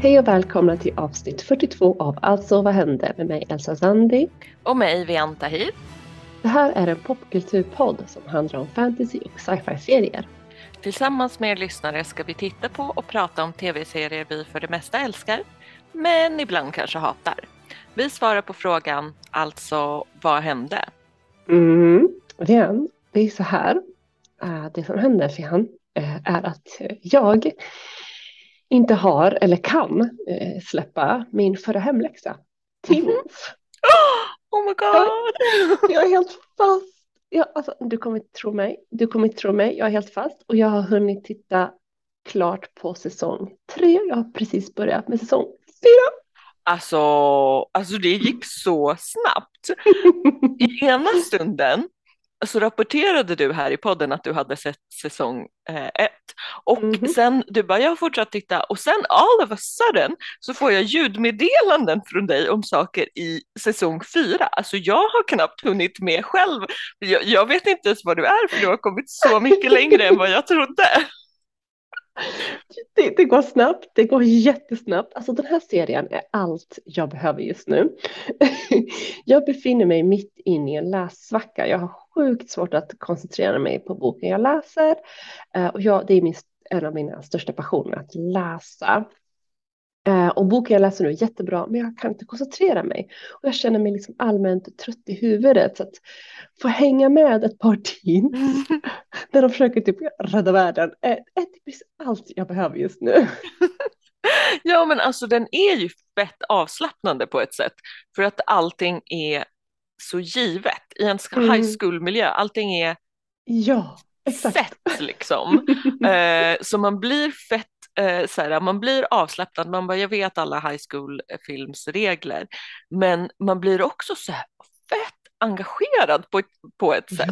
Hej och välkomna till avsnitt 42 av Alltså vad hände med mig Elsa Zandi. Och mig Vianta hit. Det här är en popkulturpodd som handlar om fantasy och sci-fi serier. Tillsammans med er lyssnare ska vi titta på och prata om tv-serier vi för det mesta älskar, men ibland kanske hatar. Vi svarar på frågan, alltså vad hände? Mm, Rian, det är så här. Uh, det som hände Fian uh, är att jag inte har eller kan uh, släppa min förra hemläxa. Tins. Mm -hmm. Oh my god! Jag, jag är helt fast. Jag, alltså, du kommer inte tro mig. Du kommer inte tro mig. Jag är helt fast och jag har hunnit titta klart på säsong tre. Jag har precis börjat med säsong fyra. Alltså, alltså det gick så snabbt. I ena stunden så rapporterade du här i podden att du hade sett säsong eh, ett och mm -hmm. sen du bara jag har fortsatt titta och sen all of a sudden så får jag ljudmeddelanden från dig om saker i säsong fyra. Alltså jag har knappt hunnit med själv. Jag, jag vet inte ens vad du är för du har kommit så mycket längre än vad jag trodde. Det, det, går snabbt, det går jättesnabbt. Alltså den här serien är allt jag behöver just nu. Jag befinner mig mitt inne i en lässvacka. Jag har sjukt svårt att koncentrera mig på boken jag läser. Eh, och jag, det är min, en av mina största passioner, att läsa. Eh, och boken jag läser nu är jättebra, men jag kan inte koncentrera mig. Och jag känner mig liksom allmänt trött i huvudet. Så att få hänga med ett par teens när de försöker typ rädda världen är, är typ allt jag behöver just nu. ja, men alltså den är ju fett avslappnande på ett sätt. För att allting är så givet i en mm. high school-miljö. Allting är ja, exakt. sett liksom. eh, så man blir fett eh, så här, man blir avslappnad, man bara, jag vet alla high school filmsregler, men man blir också så här fett engagerad på ett, på ett sätt.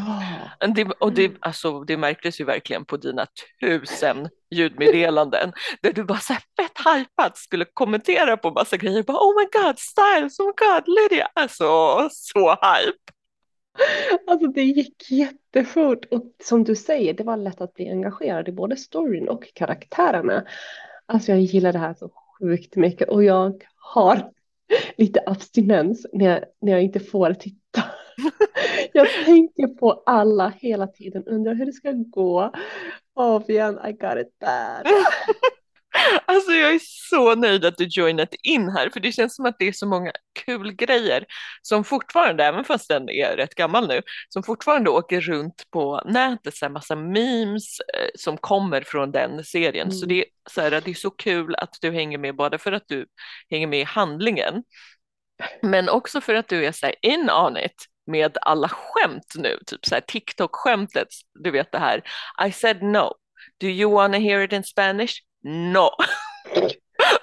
Ja. Det, och det, mm. alltså, det märktes ju verkligen på dina tusen ljudmeddelanden där du bara så här fett hypat skulle kommentera på massa grejer. Bara, oh my god, Styles, oh my god, Lydia. Alltså så hype. Alltså det gick jättefort och som du säger, det var lätt att bli engagerad i både storyn och karaktärerna. Alltså jag gillar det här så sjukt mycket och jag har lite abstinens när jag, när jag inte får titta. Jag tänker på alla hela tiden, undrar hur det ska gå. Oh, igen, I got it bad. Alltså jag är så nöjd att du joinat in här för det känns som att det är så många kul grejer som fortfarande, även fast den är rätt gammal nu, som fortfarande åker runt på nätet, så här massa memes eh, som kommer från den serien. Mm. Så, det, så här, det är så kul att du hänger med, både för att du hänger med i handlingen, men också för att du är så här in on it med alla skämt nu, typ så här TikTok-skämtet, du vet det här, I said no, do you wanna hear it in Spanish? No.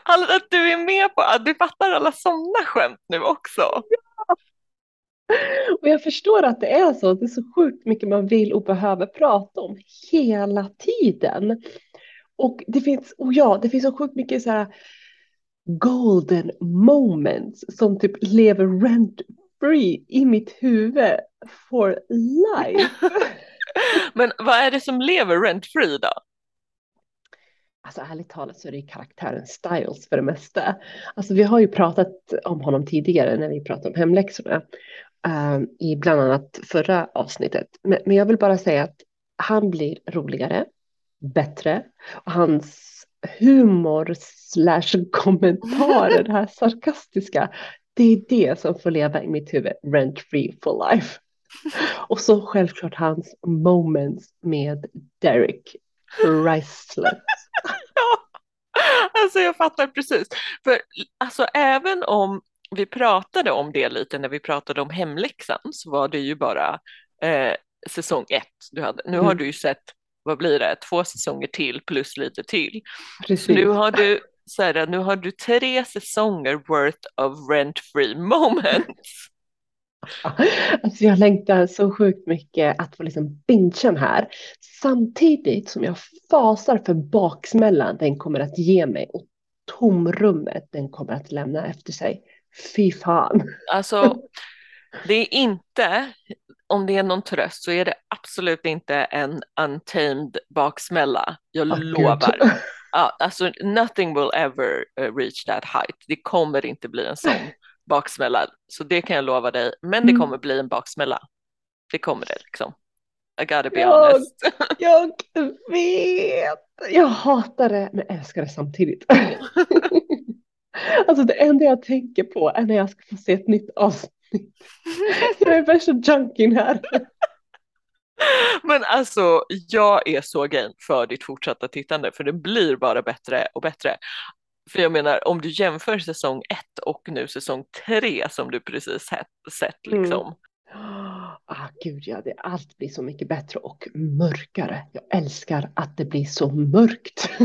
Alltså att du är med på att du fattar alla sådana skämt nu också. Ja. Och jag förstår att det är så, det är så sjukt mycket man vill och behöver prata om hela tiden. Och det finns, och ja, det finns så sjukt mycket så här golden moments som typ lever rent free i mitt huvud for life. Men vad är det som lever rent free då? Alltså ärligt talat så är det karaktären Styles för det mesta. Alltså vi har ju pratat om honom tidigare när vi pratade om hemläxorna. Um, I bland annat förra avsnittet. Men, men, jag vill bara säga att han blir roligare, bättre. Och hans humor slash kommentarer, det här sarkastiska. Det är det som får leva i mitt huvud rent free for life. Och så självklart hans moments med Derek alltså jag fattar precis. För alltså även om vi pratade om det lite när vi pratade om hemläxan så var det ju bara eh, säsong ett du hade. Nu mm. har du ju sett, vad blir det, två säsonger till plus lite till. Precis. Nu har du så här, nu har du tre säsonger worth of rent free moments. Alltså jag längtar så sjukt mycket att få liksom bingen här. Samtidigt som jag fasar för baksmällan den kommer att ge mig och tomrummet den kommer att lämna efter sig. Fy fan. Alltså, det är inte, om det är någon tröst så är det absolut inte en untamed baksmälla. Jag oh, lovar. Ja, alltså nothing will ever uh, reach that height. Det kommer inte bli en sån baksmälla, så det kan jag lova dig. Men det Mm. kommer bli en baksmälla. Det kommer det liksom. I gotta be Jag- honest. Jag vet. Jag hatar det men älskar det samtidigt. Alltså det enda jag tänker på är när jag ska få se ett nytt avsnitt. Jag är värsta junkien här. Men alltså, jag är så game för ditt fortsatta tittande, för det blir bara bättre och bättre. För jag menar, om du jämför säsong ett och nu säsong tre som du precis sett, Mm. liksom. Ah, gud ja, det, allt blir så mycket bättre och mörkare. Jag älskar att det blir så mörkt.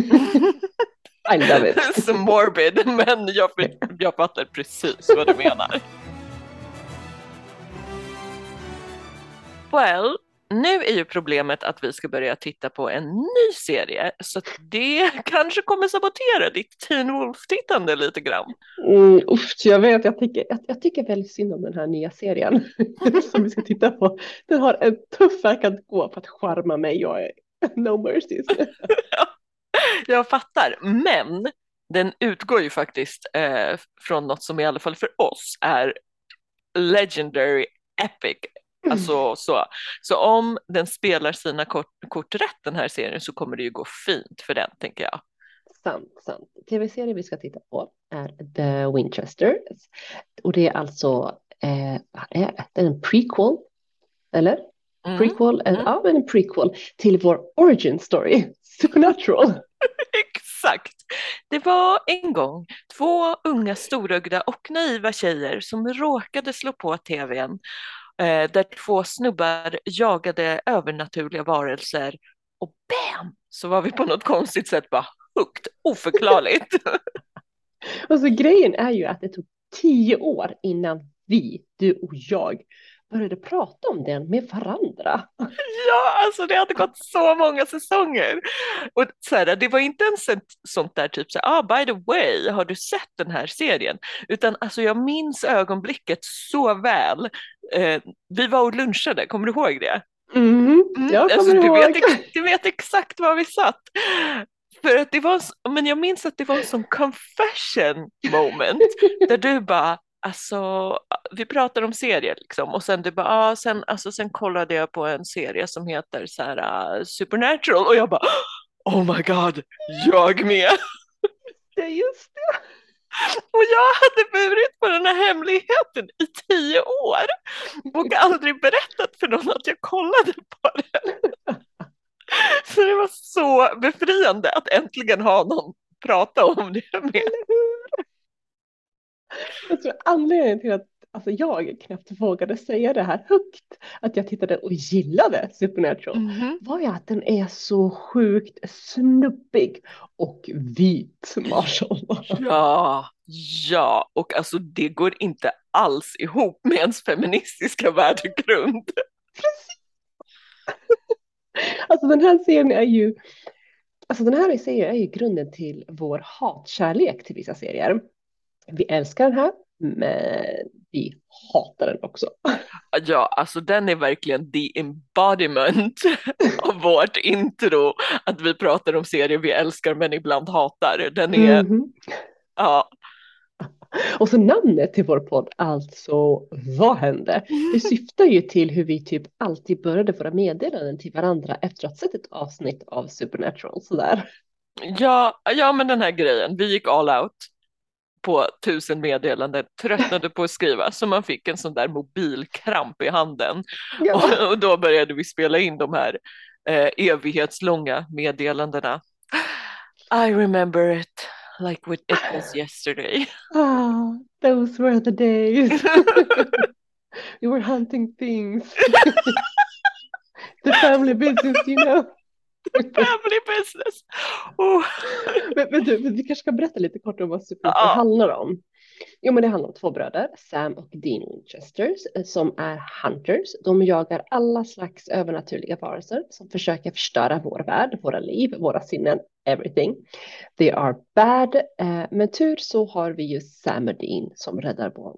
I love it. så morbid, men jag, jag fattar precis vad du menar. Well, nu är ju problemet att vi ska börja titta på en ny serie, så det kanske kommer sabotera ditt Teen Wolf-tittande lite grann. Mm, uff, jag vet, jag tycker, jag, jag tycker väldigt synd om den här nya serien som vi ska titta på. Den har en tuff väg att gå för att charma mig. Jag är no mercy. Jag fattar, men den utgår ju faktiskt eh, från något som i alla fall för oss är legendary epic. Alltså så. Så om den spelar sina kort, kort rätt den här serien så kommer det ju gå fint för den tänker jag. Sant, sant. Tv-serien vi ska titta på är The Winchesters. Och det är alltså, eh, vad är det? Det är en prequel, eller? Mm, Prequel, en, mm. ja men en prequel till vår origin story, Supernatural. Exakt. Det var en gång två unga storögda och naiva tjejer som råkade slå på tvn eh, där två snubbar jagade övernaturliga varelser och bam så var vi på något konstigt sätt bara hooked, oförklarligt. Och så alltså, grejen är ju att det tog tio år innan vi, du och jag, började prata om den med varandra. Ja, alltså det hade gått så många säsonger. Och så här, det var inte ens ett sånt där typ så här, ah, by the way, har du sett den här serien? Utan alltså jag minns ögonblicket så väl. Eh, vi var och lunchade, kommer du ihåg det? Mm, Mm, jag alltså, kommer du, ihåg. vet du vet exakt var vi satt. För att det var, men jag minns att det var en sån confession moment där du bara, alltså, vi pratar om serier liksom och sen du bara, ah, sen, alltså, sen kollade jag på en serie som heter så här, uh, Supernatural och jag bara, oh my god, jag med. Det är just det. Och jag hade burit på den här hemligheten i tio år och aldrig berättat för någon att jag kollade på den. Så det var så befriande att äntligen ha någon prata om det med. Jag tror anledningen till att alltså, jag knappt vågade säga det här högt, att jag tittade och gillade Supernatural, Mhm. var ju att den är så sjukt snubbig och vit, mashallah. Ja, ja, och alltså det går inte alls ihop med ens feministiska värdegrund. Alltså den här serien är ju, alltså den här serien är ju grunden till vår hatkärlek till vissa serier. Vi älskar den här, men vi hatar den också. Ja, alltså den är verkligen the embodiment av vårt intro, att vi pratar om serier vi älskar men ibland hatar. Den är, Mhm. ja, Och så namnet till vår podd, alltså Vad hände? Det syftar ju till hur vi typ alltid började våra meddelanden till varandra efter att ha sett ett avsnitt av Supernatural. Sådär. ja, ja, men den här grejen, vi gick all out på tusen meddelanden, tröttnade på att skriva, så man fick en sån där mobilkramp i handen. Ja. Och, och då började vi spela in de här eh, evighetslånga meddelandena. I remember it like it was yesterday. Ah, those were the days. we were hunting things. the family business, you know. Family business. Oh. Men, men du, men vi kanske ska berätta lite kort om vad Supernatural Ja. handlar om. Jo, men det handlar om två bröder, Sam och Dean Winchesters, eh, som är hunters. De jagar alla slags övernaturliga varelser som försöker förstöra vår värld, våra liv, våra sinnen, everything. They are bad, eh, men tur så har vi ju Sam och Dean som räddar vår,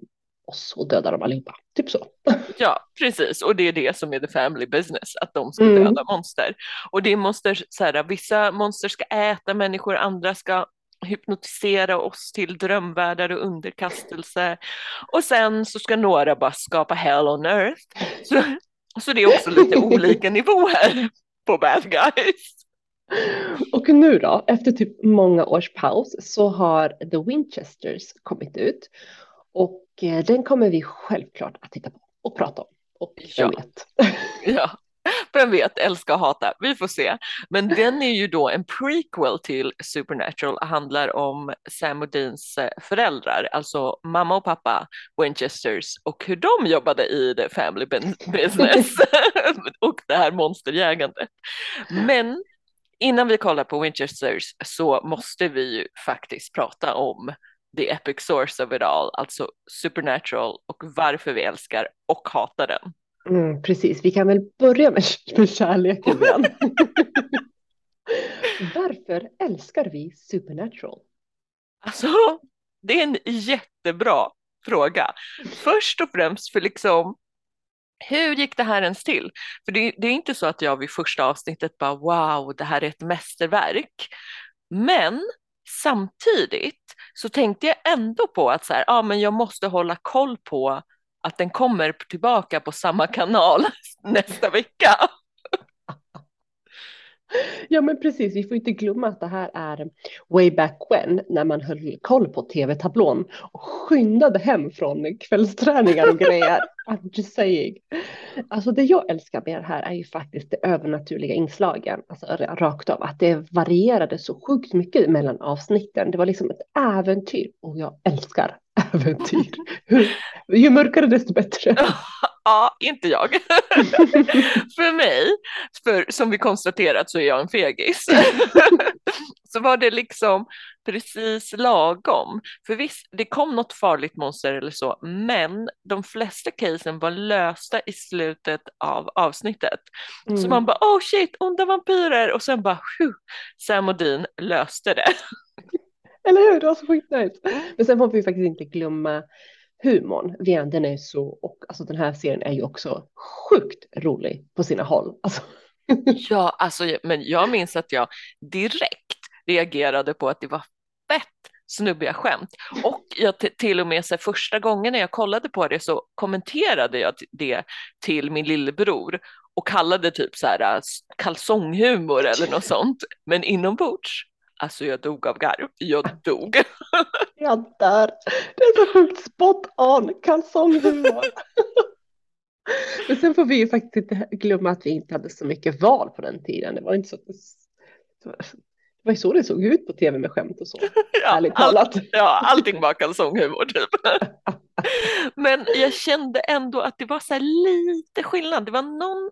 och döda dem allihopa. Typ så. Ja, precis. Och det är det som är the family business, att de ska Mm. döda monster. Och det är monster, så här, vissa monster ska äta människor, andra ska hypnotisera oss till drömvärldar och underkastelse. Och sen så ska några bara skapa hell on earth. Så, så det är också lite olika nivåer på bad guys. Och nu då, efter typ många års paus så har The Winchesters kommit ut. Och eh, den kommer vi självklart att titta på och prata om. Och Ja. vem vet. Ja, vem vet, älska och hata, vi får se. Men den är ju då en prequel till Supernatural, handlar om Sam och Deans eh, föräldrar, alltså mamma och pappa Winchesters och hur de jobbade i the family business och det här monsterjägandet. Men innan vi kollar på Winchesters så måste vi ju faktiskt prata om the epic source of it all, alltså Supernatural och varför vi älskar och hatar den. Mm, precis, vi kan väl börja med, med kärleken. Varför älskar vi Supernatural? Alltså, det är en jättebra fråga. Först och främst för liksom, hur gick det här ens till? För det, det är inte så att jag vid första avsnittet bara wow, det här är ett mästerverk. Men samtidigt så tänkte jag ändå på att så här, ah, men jag måste hålla koll på att den kommer tillbaka på samma kanal nästa vecka. Ja men precis, vi får inte glömma att det här är way back when när man höll koll på tv-tablån och skyndade hem från kvällsträningar och grejer. I'm just saying. Alltså det jag älskar med det här är ju faktiskt de övernaturliga inslagen, alltså rakt av, att det varierade så sjukt mycket mellan avsnitten. Det var liksom ett äventyr och jag älskar äventyr. Ju mörkare desto bättre. Ja, inte jag. för mig, för som vi konstaterat så är jag en fegis. så var det liksom precis lagom. För visst, det kom något farligt monster eller så, men de flesta casen var lösta i slutet av avsnittet. Så Mm. man bara, oh shit, onda vampyrer, och sen bara, phew, Sam och Dean löste det. Eller hur? Det var så sjukt. Men sen får vi faktiskt inte glömma humorn. Vian, den är så, och alltså den här serien är ju också sjukt rolig på sina håll. Alltså, Ja, alltså, men jag minns att jag direkt reagerade på att det var fett snubbiga skämt. Och jag till och med så här, första gången när jag kollade på det så kommenterade jag det till min lillebror och kallade typ så här äh, kalsonghumor eller något sånt. Men inombords, alltså jag dog av garv. Jag dog. jag dör. Det är så sjukt spot on, kalsonghumor. Men sen får vi ju faktiskt inte glömma att vi inte hade så mycket val på den tiden. Det var inte så att det, var, ju så det såg ut på tv med skämt och så. Ja, Ärligt talat. Ja, allting var kalsonghumor typ. Men jag kände ändå att det var så här lite skillnad. Det var någon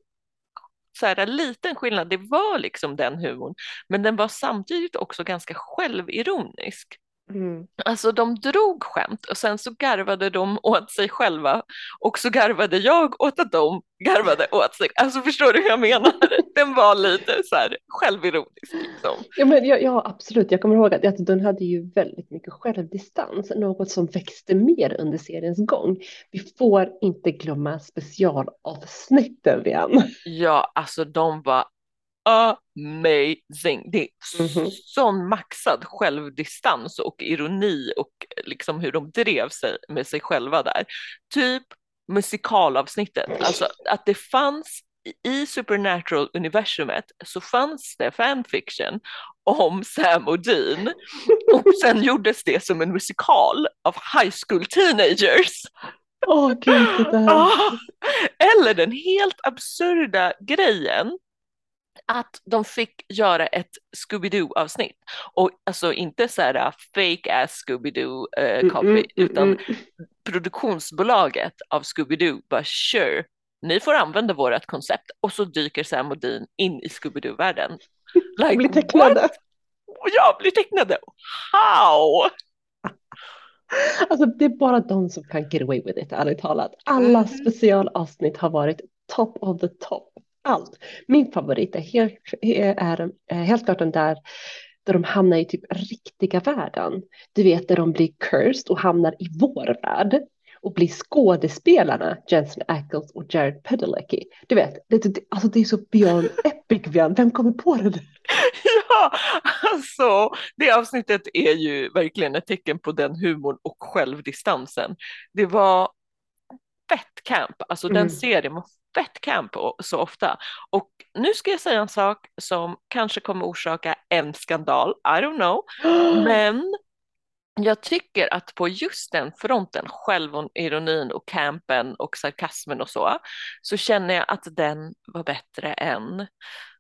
så här liten skillnad. Det var liksom den humorn, men den var samtidigt också ganska självironisk. Mm. Alltså de drog skämt och sen så garvade de åt sig själva och så garvade jag åt att de garvade åt sig. Alltså förstår du hur jag menar? Den var lite så här självironisk liksom. Ja, men ja, ja, absolut. Jag kommer ihåg att, att den hade ju väldigt mycket självdistans, något som växte mer under seriens gång. Vi får inte glömma specialavsnitten igen. Ja, alltså de var amazing. Det är Mhm. sån maxad självdistans och ironi och liksom hur de drev sig med sig själva där. Typ musikalavsnittet, alltså att det fanns i Supernatural-universumet så fanns det fanfiction om Sam och Dean och sen gjordes det som en musikal av high school teenagers. Åh gud, det där. Ah, eller den helt absurda grejen att de fick göra ett Scooby-Doo-avsnitt. Och alltså inte så här uh, fake ass Scooby-Doo uh, copy, mm, mm, utan mm. produktionsbolaget av Scooby-Doo bara sure, ni får använda vårt koncept. Och så dyker Sam och Dean in i Scooby-Doo-världen. De blir what? tecknade. Och jag blir tecknade. How? Alltså, det är bara de som kan get away with it, ärligt talat. Alla Mhm. specialavsnitt har varit top of the top. Allt. Min favorit är helt, är, är helt klart den där där de hamnar i typ riktiga världen. Du vet, där de blir cursed och hamnar i vår värld. Och bli skådespelarna Jensen Ackles och Jared Padalecki. Du vet, det, alltså det är så beyond epic, Björn. Vem kommer på det? Ja, alltså det avsnittet är ju verkligen ett tecken på den humorn och självdistansen. Det var fett camp, alltså mm. den serien var fett camp så ofta. Och nu ska jag säga en sak som kanske kommer orsaka en skandal, I don't know, men jag tycker att på just den fronten, självironin och campen och sarkasmen och så, så känner jag att den var bättre än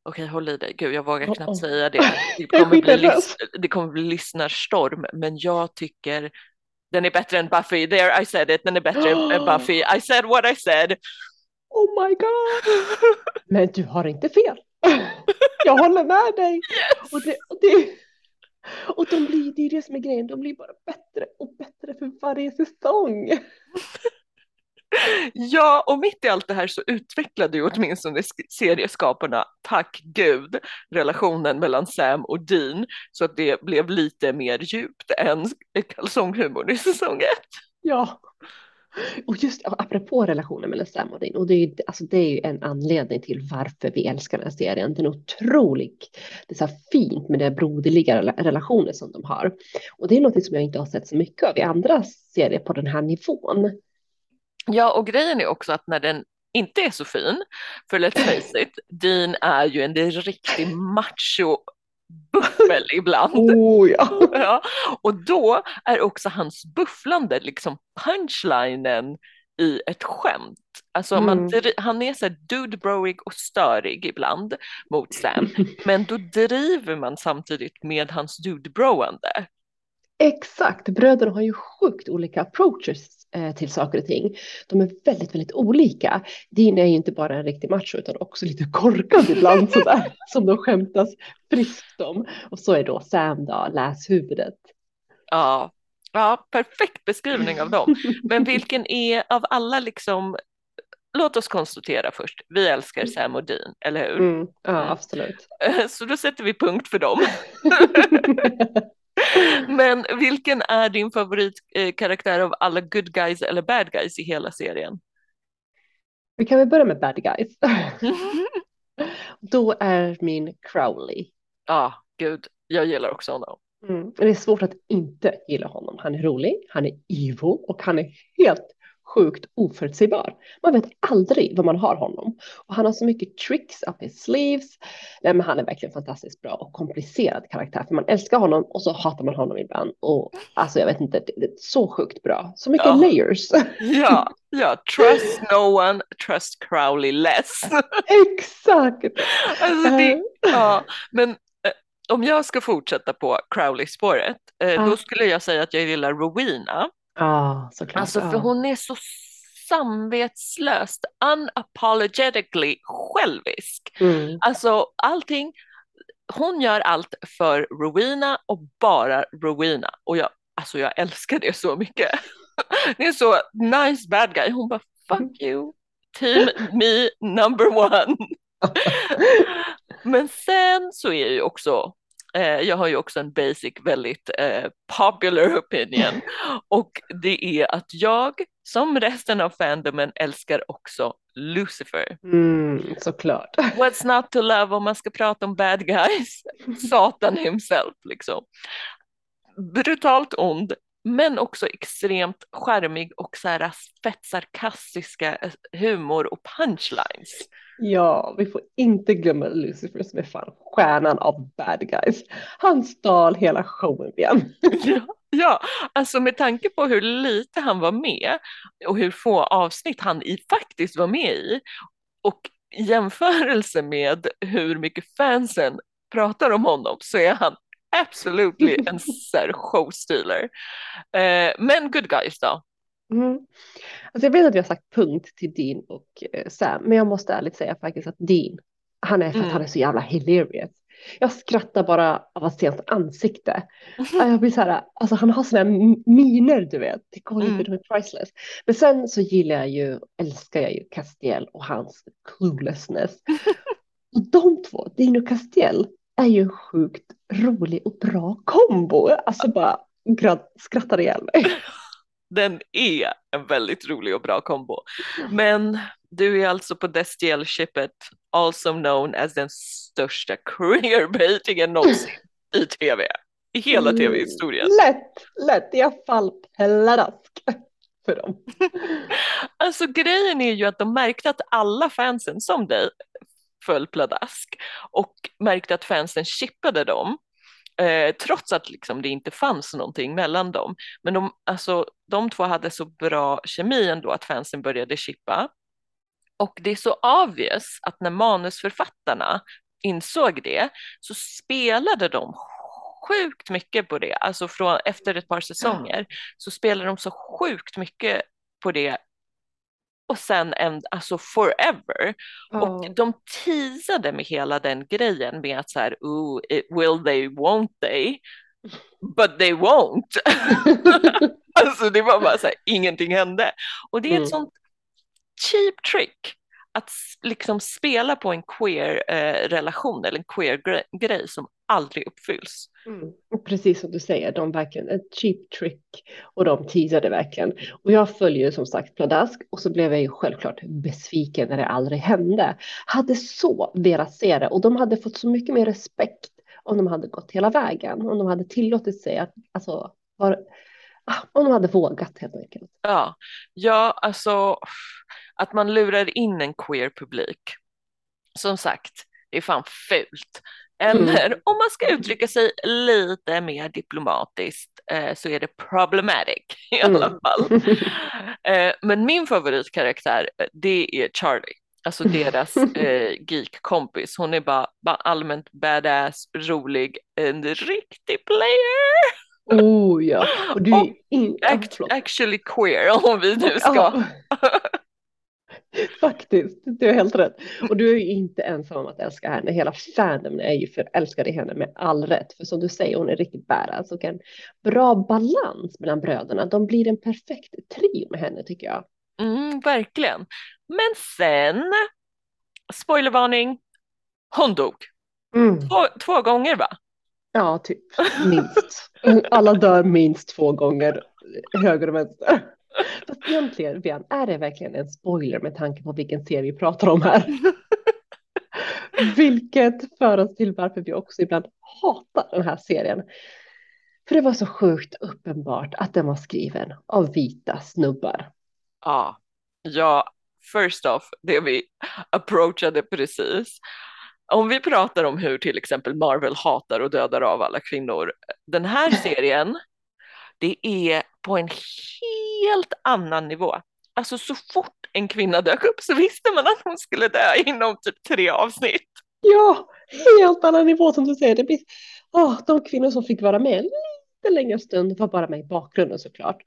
Okej, håll i dig. Gud, jag vågar knappt oh, oh. säga det. Det kommer, bli det kommer bli lyssnarstorm, men jag tycker den är bättre än Buffy. There I said it. Den är bättre än Buffy. I said what I said. Oh my god. Men du har inte fel. Jag håller med dig. Yes. Och, det, och, det, och de blir, det är det som är grejen, de blir bara bättre och bättre för varje säsong. Ja, och mitt i allt det här så utvecklade ju åtminstone serieskaparna, tack gud, relationen mellan Sam och Dean så att det blev lite mer djupt än kalsonghumorn i säsong ett. Ja, och just apropå relationen mellan Sam och Dean, och det är, ju, alltså det är ju en anledning till varför vi älskar den här serien. Den är otrolig, det är så här fint med den broderliga relationer som de har. Och det är något som jag inte har sett så mycket av i andra serier på den här nivån. Ja, och grejen är också att när den inte är så fin, för let's face it, Dean är ju en riktig macho buffel ibland. Oh, ja. ja. Och då är också hans bufflande liksom punchlinen i ett skämt. Alltså mm. man, han är så här dudebroig och störig ibland mot Sam, men då driver man samtidigt med hans dudebroande. Exakt, bröderna har ju sjukt olika approaches till saker och ting. De är väldigt, väldigt olika. Din är ju inte bara en riktig macho utan också lite korkad ibland sådär som de skämtas friskt om. Och så är då Sam då, läshuvudet. Ja, ja, perfekt beskrivning av dem. Men vilken är av alla liksom Låt oss konstatera först, vi älskar Sam och Dean, eller hur? Mm, ja, absolut. Så då sätter vi punkt för dem. Men vilken är din favoritkaraktär av alla good guys eller bad guys i hela serien? Vi kan väl börja med bad guys. Då är min Crowley. Ja, ah, gud, jag gillar också honom. Mm. Det är svårt att inte gilla honom. Han är rolig, han är evil och han är helt sjukt oförutsägbar. Man vet aldrig vad man har honom. Och han har så mycket tricks up his sleeves. Nej, men han är verkligen fantastiskt bra och komplicerad karaktär. För man älskar honom och så hatar man honom ibland. Och alltså jag vet inte, det är så sjukt bra. Så mycket ja. layers. Ja, ja, trust no one, trust Crowley less. Exakt. Alltså det, uh. ja, men eh, om jag ska fortsätta på Crowley-spåret, eh, då skulle jag säga att jag gillar Rowena. Ja, såklart. Alltså för hon är så samvetslöst, unapologetically självisk. Mm. Alltså allting, hon gör allt för Rowena och bara Rowena. Och jag, alltså jag älskar det så mycket. det är så nice bad guy. Hon bara fuck you, team me number one. Men sen så är ju också Eh, jag har ju också en basic, väldigt eh, popular opinion och det är att jag, som resten av fandomen, älskar också Lucifer. Mm, såklart. What's not to love om man ska prata om bad guys? Satan himself liksom. Brutalt ond, men också extremt charmig och så här fett sarkastiska eh, humor och punchlines. Ja, vi får inte glömma Lucifer som är fan stjärnan av bad guys. Han stal hela showen igen. ja, ja, alltså med tanke på hur lite han var med och hur få avsnitt han i faktiskt var med i och i jämförelse med hur mycket fansen pratar om honom så är han absolutely en showstealer. Eh, men good guys då? Mm. Alltså jag vet att jag har sagt punkt till Dean och eh, Sam, men jag måste ärligt säga faktiskt att Dean, han är för att mm. han är så jävla hilarious. Jag skrattar bara av att se hans ansikte. Jag blir så här, alltså han har sådana miner du vet, det går inte, mm. de är priceless. Men sen så gillar jag ju, älskar jag ju Castiel och hans cluelessness. och de två, Dean och Castiel, är ju en sjukt rolig och bra kombo. Alltså bara skrattar ihjäl mig. Den är en väldigt rolig och bra kombo. Men du är alltså på Destiel-shippet, also known as den största queerbaitingen någonsin i tv. I hela tv-historien. Mm, lätt, lätt. Jag fall pladask för dem. alltså grejen är ju att de märkte att alla fansen som dig föll pladask och märkte att fansen chippade dem. Eh, trots att liksom det inte fanns någonting mellan dem. Men de, alltså, de två hade så bra kemi ändå att fansen började chippa. Och det är så obvious att när manusförfattarna insåg det så spelade de sjukt mycket på det, alltså från, efter ett par säsonger så spelade de så sjukt mycket på det och sen en, alltså forever. Oh. Och de teasade med hela den grejen med att så här, ooh, it, will they, won't they? But they won't. alltså det var bara så här, ingenting hände. Och det är ett mm. sånt cheap trick att liksom spela på en queer eh, relation eller en queer gre grej som aldrig uppfylls. Mm. Precis som du säger, de verkligen ett cheap trick och de teasade verkligen. Och jag följer som sagt Pladask och så blev jag ju självklart besviken när det aldrig hände. Hade så velat se det och de hade fått så mycket mer respekt om de hade gått hela vägen, om de hade tillåtit sig att, alltså, var, ah, om de hade vågat helt enkelt. Ja, ja, alltså att man lurar in en queer publik. Som sagt, det är fan fult. Eller mm. om man ska uttrycka sig lite mer diplomatiskt eh, så är det problematic i alla mm. fall. Eh, men min favoritkaraktär eh, det är Charlie. Alltså deras eh, geek-kompis. Hon är bara, bara allmänt badass, rolig, en riktig player. Oh ja, och du är in... act, actually queer om vi nu ska. Ja. Faktiskt, du har helt rätt. Och du är ju inte ensam om att älska henne. Hela fandomen är ju förälskade i henne med all rätt. För som du säger, hon är riktigt badass och en bra balans mellan bröderna. De blir en perfekt trio med henne tycker jag. Mm, verkligen. Men sen, spoilervarning, hon dog. Mm. Två, två gånger va? Ja, typ minst. Alla dör minst två gånger, höger och vänster. Fast egentligen, Bian, är det verkligen en spoiler med tanke på vilken serie vi pratar om här? Vilket för oss till varför vi också ibland hatar den här serien. För det var så sjukt uppenbart att den var skriven av vita snubbar. Ja, ja, first off, det vi approachade precis. Om vi pratar om hur till exempel Marvel hatar och dödar av alla kvinnor. Den här serien det är på en helt annan nivå. Alltså så fort en kvinna dök upp så visste man att hon skulle dö inom typ tre avsnitt. Ja, helt annan nivå som du säger. Det blir, oh, de kvinnor som fick vara med en lite längre stund var bara med i bakgrunden såklart.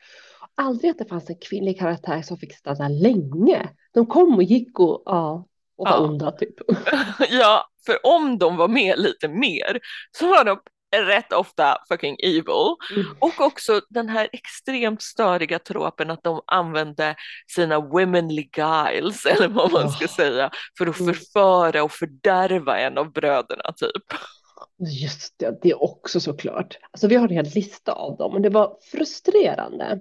Aldrig att det fanns en kvinnlig karaktär som fick stanna länge. De kom och gick och, ja, och var ja. onda typ. ja, för om de var med lite mer så var de rätt ofta fucking evil. Mm. Och också den här extremt störiga tropen att de använde sina womenly guiles, eller vad man ska säga, för att mm. förföra och fördärva en av bröderna typ. Just det, det är också såklart. Alltså vi har en hel lista av dem och det var frustrerande.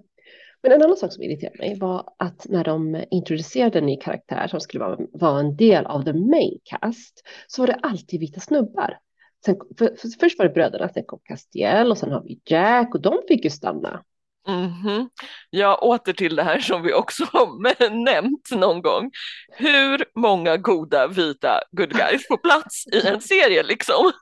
Men en annan sak som irriterade mig var att när de introducerade en ny karaktär som skulle vara, vara en del av the main cast så var det alltid vita snubbar. Sen, för, för, först var det bröderna, sen kom Castiel och sen har vi Jack och de fick ju stanna. Mm -hmm. Ja, åter till det här som vi också har nämnt någon gång. Hur många goda vita good guys på plats i en serie liksom?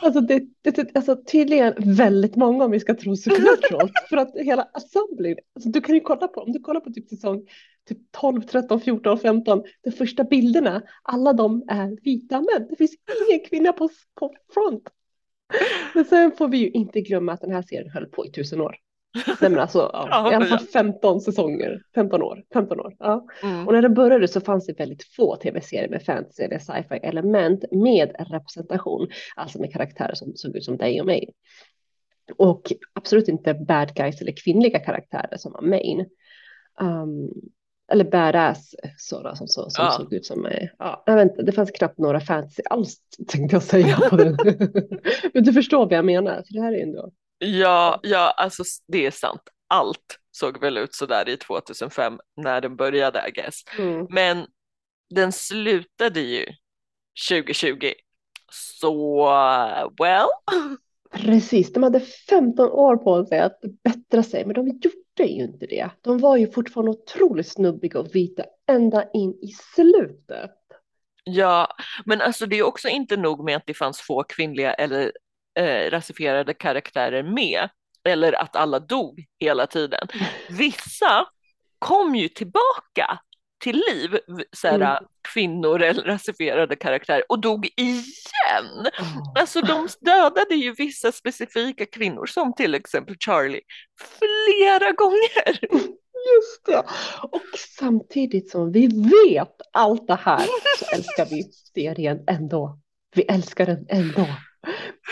Alltså, det, det, alltså tydligen väldigt många om vi ska tro Supernatural. för att hela assembly, alltså du kan ju kolla på, om du kollar på typ säsong typ 12, 13, 14, 15, de första bilderna, alla de är vita män. Det finns ingen kvinna på, på front. Men sen får vi ju inte glömma att den här serien höll på i tusen år. Nej men alltså, ja, i alla fall 15 säsonger, 15 år. 15 år ja. Mm. Och när den började så fanns det väldigt få tv-serier med fantasy eller sci-fi element med representation, alltså med karaktärer som såg ut som dig och mig. Och absolut inte bad guys eller kvinnliga karaktärer som var main. Um, eller badass sådana som, som, som ja. såg ut som mig. Ja, jag vet inte, det fanns knappt några fantasy alls tänkte jag säga. På den. Men du förstår vad jag menar, för det här är ändå Ja, ja, alltså det är sant. allt såg väl ut sådär i 2005 när den började I guess. Mm. Men den slutade ju 2020. Så well. Precis, de hade 15 år på sig att bättra sig, men de gjorde ju inte det. De var ju fortfarande otroligt snubbiga och vita ända in i slutet. Ja, men alltså det är också inte nog med att det fanns få kvinnliga eller eh, rasifierade karaktärer med, eller att alla dog hela tiden. Vissa kom ju tillbaka till liv, såhär, Mm. kvinnor eller rasifierade karaktärer, och dog igen. Oh. Alltså de dödade ju vissa specifika kvinnor, som till exempel Charlie, flera gånger. Just det. Och samtidigt som vi vet allt det här så älskar vi serien ändå. Vi älskar den ändå.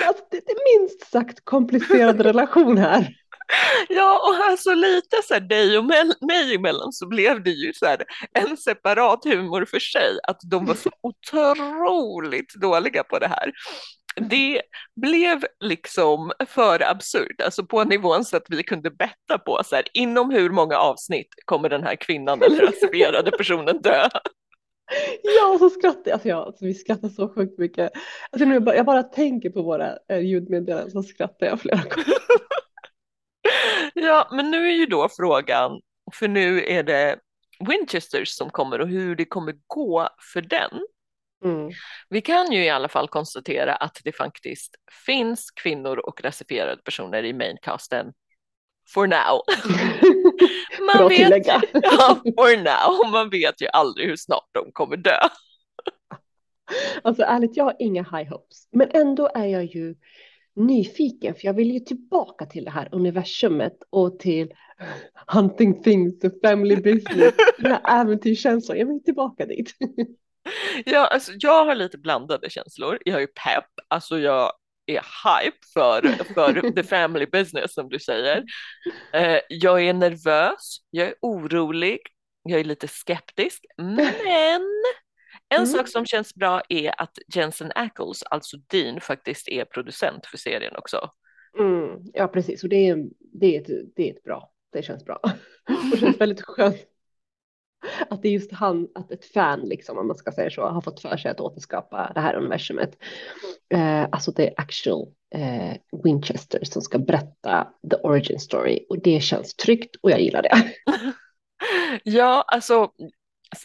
Alltså, det är minst sagt komplicerad relation här. Ja, och alltså lite så här dig och mig emellan så blev det ju så här en separat humor för sig, att de var så otroligt dåliga på det här. Det blev liksom för absurt, alltså på nivån så att vi kunde betta på så här, inom hur många avsnitt kommer den här kvinnan eller rasifierade personen dö? Ja, så skrattar jag. Alltså, jag, alltså, vi skrattar så sjukt mycket. Alltså, nu, jag, bara, jag bara tänker på våra eh, ljudmeddelanden så skrattar jag flera gånger. Ja, men nu är ju då frågan, för nu är det Winchesters som kommer och hur det kommer gå för den. Mm. Vi kan ju i alla fall konstatera att det faktiskt finns kvinnor och rasifierade personer i maincasten for now. Man vet, ja, for now. Man vet ju aldrig hur snart de kommer dö. Alltså ärligt, jag har inga high hopes. Men ändå är jag ju nyfiken, för jag vill ju tillbaka till det här universumet och till hunting things, the family business, den här äventyrskänslan. Jag vill tillbaka dit. Ja, alltså, jag har lite blandade känslor. Jag är pepp, alltså jag är hype för, för the family business som du säger. Eh, jag är nervös, jag är orolig, jag är lite skeptisk, men en Mm. sak som känns bra är att Jensen Ackles, alltså Dean, faktiskt är producent för serien också. Mm, ja, precis. Och det är, det, är ett, det är ett bra. Det känns bra. Och det känns väldigt skönt att det är just han, att ett fan, liksom, om man ska säga så, har fått för sig att återskapa det här universumet. Eh, alltså det är actual eh, Winchester som ska berätta the origin story och det känns tryggt och jag gillar det. Ja, alltså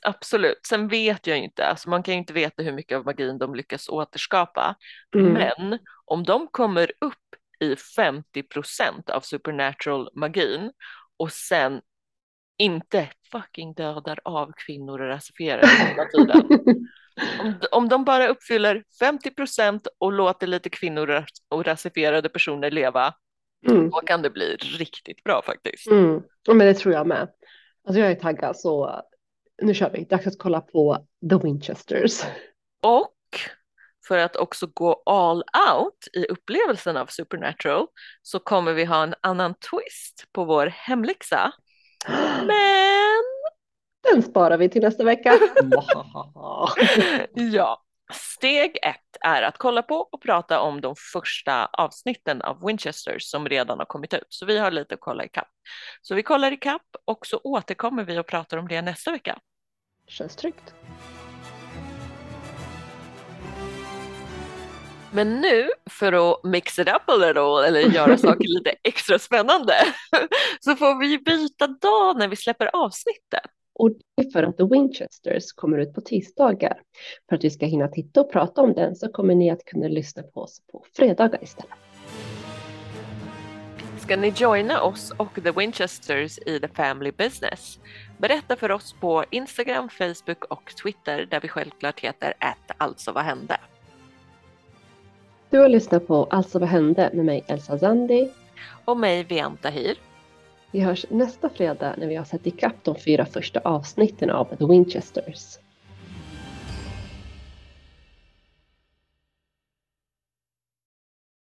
absolut. Sen vet jag inte, alltså man kan ju inte veta hur mycket av magin de lyckas återskapa. Mm. Men om de kommer upp i 50 procent av supernatural magin och sen inte fucking dödar av kvinnor och rasifierade hela tiden. Om, om de bara uppfyller 50 procent och låter lite kvinnor och rasifierade personer leva, Mm. då kan det bli riktigt bra faktiskt. Mm. Ja, men det tror jag med. Alltså jag är taggad så nu kör vi. Dags att kolla på The Winchesters. Och för att också gå all out i upplevelsen av Supernatural så kommer vi ha en annan twist på vår hemläxa. Men Den sparar vi till nästa vecka. ja, steg ett är att kolla på och prata om de första avsnitten av Winchesters som redan har kommit ut. Så vi har lite att kolla ikapp. Så vi kollar ikapp och så återkommer vi och pratar om det nästa vecka. Känns tryggt. Men nu, för att mix it up a little eller göra saker lite extra spännande, så får vi byta dag när vi släpper avsnittet. Och det är för att The Winchesters kommer ut på tisdagar. För att vi ska hinna titta och prata om den så kommer ni att kunna lyssna på oss på fredagar istället. Ska ni joina oss och The Winchesters i The Family Business? Berätta för oss på Instagram, Facebook och Twitter där vi självklart heter att alltså vad hände. Du har lyssnat på Alltså vad hände med mig Elsa Zandi. Och mig Vian Tahir. Vi hörs nästa fredag när vi har sett ikapp de fyra första avsnitten av The Winchesters.